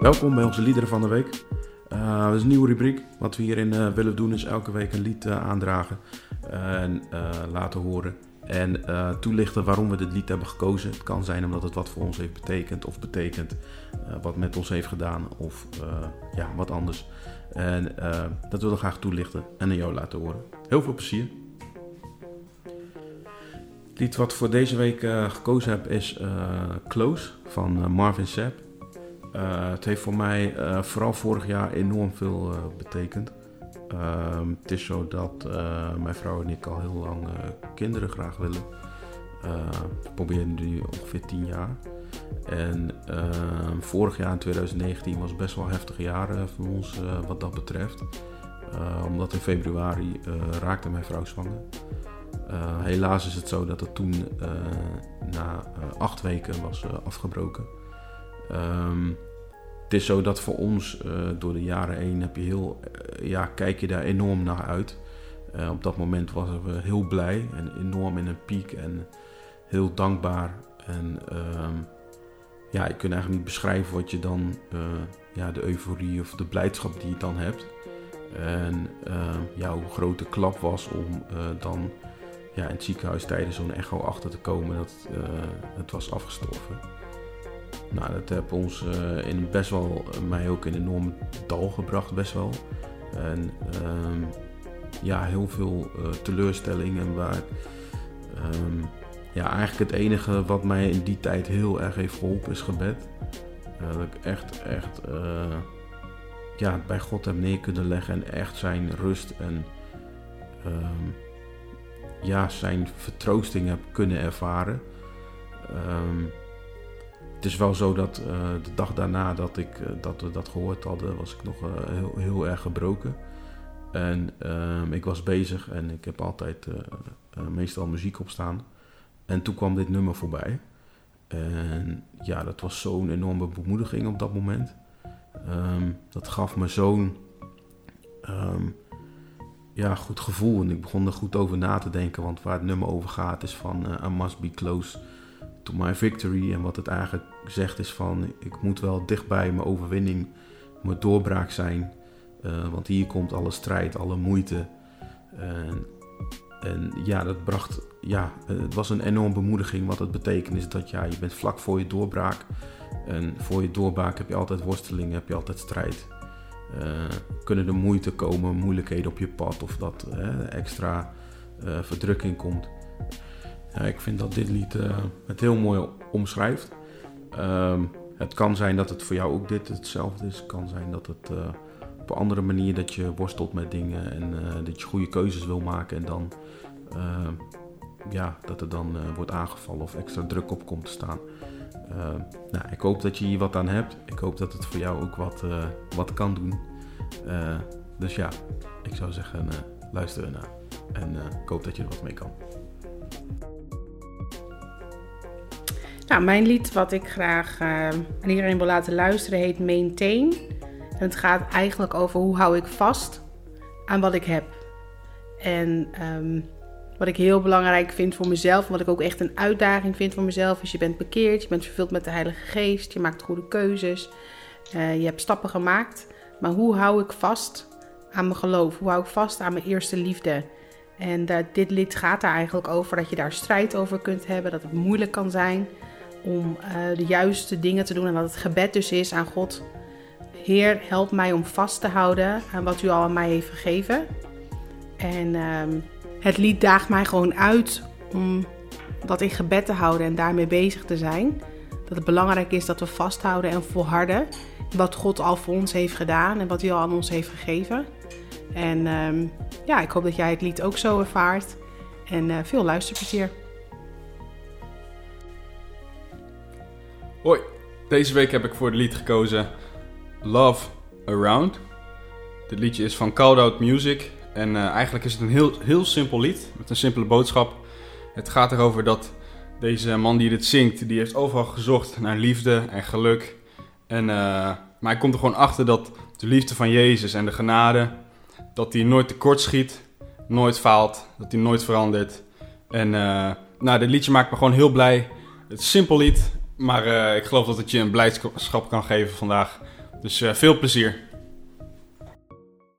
Welkom bij onze liederen van de week. Uh, dat is een nieuwe rubriek. Wat we hierin uh, willen doen is elke week een lied uh, aandragen en laten horen. En toelichten waarom we dit lied hebben gekozen. Het kan zijn omdat het wat voor ons heeft betekend of betekent. wat met ons heeft gedaan of ja, wat anders. En dat willen we graag toelichten en aan jou laten horen. Heel veel plezier. Het lied wat voor deze week gekozen heb is Close van Marvin Sapp. Uh, het heeft voor mij uh, vooral vorig jaar enorm veel uh, betekend. Ehm, het is zo dat mijn vrouw en ik al heel lang kinderen graag willen. we proberen nu ongeveer 10 jaar. En ehm, vorig jaar in 2019 was best wel een heftig jaar voor ons wat dat betreft. omdat in februari raakte mijn vrouw zwanger. helaas is het zo dat het toen na acht weken was afgebroken. Um, het is zo dat voor ons uh, door de jaren heen heb je heel, uh, ja, kijk je daar enorm naar uit. Uh, op dat moment waren we heel blij en enorm in een piek en heel dankbaar. En um, ja, ik kan eigenlijk niet beschrijven wat je dan, ja, de euforie of de blijdschap die je dan hebt. En ehm, ja, hoe groot de klap was om dan ja, in het ziekenhuis tijdens zo'n echo achter te komen dat het was afgestorven. Nou, dat heeft ons uh, in best wel, mij ook in een enorm dal gebracht, best wel. En um, ja, heel veel uh, teleurstelling. En waar, um, ja, eigenlijk het enige wat mij in die tijd heel erg heeft geholpen is gebed. Dat ik echt, echt ja, bij God heb neer kunnen leggen en echt zijn rust en um, ja, zijn vertroosting heb kunnen ervaren. Um, het is wel zo dat uh, de dag daarna dat, ik, uh, dat we dat gehoord hadden, was ik nog uh, heel, heel erg gebroken. En ehm, ik was bezig en ik heb altijd meestal muziek op staan. En toen kwam dit nummer voorbij. En ja, dat was zo'n enorme bemoediging op dat moment. Um, dat gaf me zo'n um, ja, goed gevoel. En ik begon er goed over na te denken. Want waar het nummer over gaat is van I must be close to my victory. En wat het eigenlijk zegt is van ik moet wel dichtbij mijn overwinning, mijn doorbraak zijn. Uh, want hier komt alle strijd, alle moeite. En, ja, dat bracht, ja, het was een enorme bemoediging. Wat het betekent is dat ja, je bent vlak voor je doorbraak. En voor je doorbraak heb je altijd worsteling, heb je altijd strijd. Uh, kunnen er moeite komen, moeilijkheden op je pad of dat extra verdrukking komt. Ja, ik vind dat dit lied uh, het heel mooi omschrijft. Um, het kan zijn dat het voor jou ook dit hetzelfde is. Het kan zijn dat het uh, op een andere manier dat je worstelt met dingen en uh, dat je goede keuzes wil maken en dan ja, dat er dan wordt aangevallen of extra druk op komt te staan. Ehm, nou, ik hoop dat je hier wat aan hebt. Ik hoop dat het voor jou ook wat, wat kan doen. dus ja, ik zou zeggen, luister ernaar. En ik hoop dat je er wat mee kan. Nou, mijn lied wat ik graag uh, aan iedereen wil laten luisteren heet Maintain. Het gaat eigenlijk over hoe hou ik vast aan wat ik heb. En um, wat ik heel belangrijk vind voor mezelf, wat ik ook echt een uitdaging vind voor mezelf, is je bent bekeerd, je bent vervuld met de Heilige Geest, je maakt goede keuzes, uh, je hebt stappen gemaakt. Maar hoe hou ik vast aan mijn geloof? Hoe hou ik vast aan mijn eerste liefde? En dit lied gaat daar eigenlijk over dat je daar strijd over kunt hebben, dat het moeilijk kan zijn om uh, de juiste dingen te doen. En dat het gebed dus is aan God. Heer, help mij om vast te houden aan wat u al aan mij heeft gegeven. En uh, het lied daagt mij gewoon uit om dat in gebed te houden en daarmee bezig te zijn. Dat het belangrijk is dat we vasthouden en volharden wat God al voor ons heeft gedaan en wat hij al aan ons heeft gegeven. En uh, ja, ik hoop dat jij het lied ook zo ervaart. En uh, veel luisterplezier. Hoi, deze week heb ik voor het lied gekozen Love Around. Dit liedje is van Called Out Music en uh, eigenlijk is het een heel, heel simpel lied met een simpele boodschap. Het gaat erover dat deze man die dit zingt, die heeft overal gezocht naar liefde en geluk. En, uh, maar hij komt er gewoon achter dat de liefde van Jezus en de genade, dat die nooit tekort schiet, nooit faalt, dat die nooit verandert. En uh, nou, dit liedje maakt me gewoon heel blij. Het is simpel lied, maar uh, ik geloof dat het je een blijdschap kan geven vandaag. Dus veel plezier.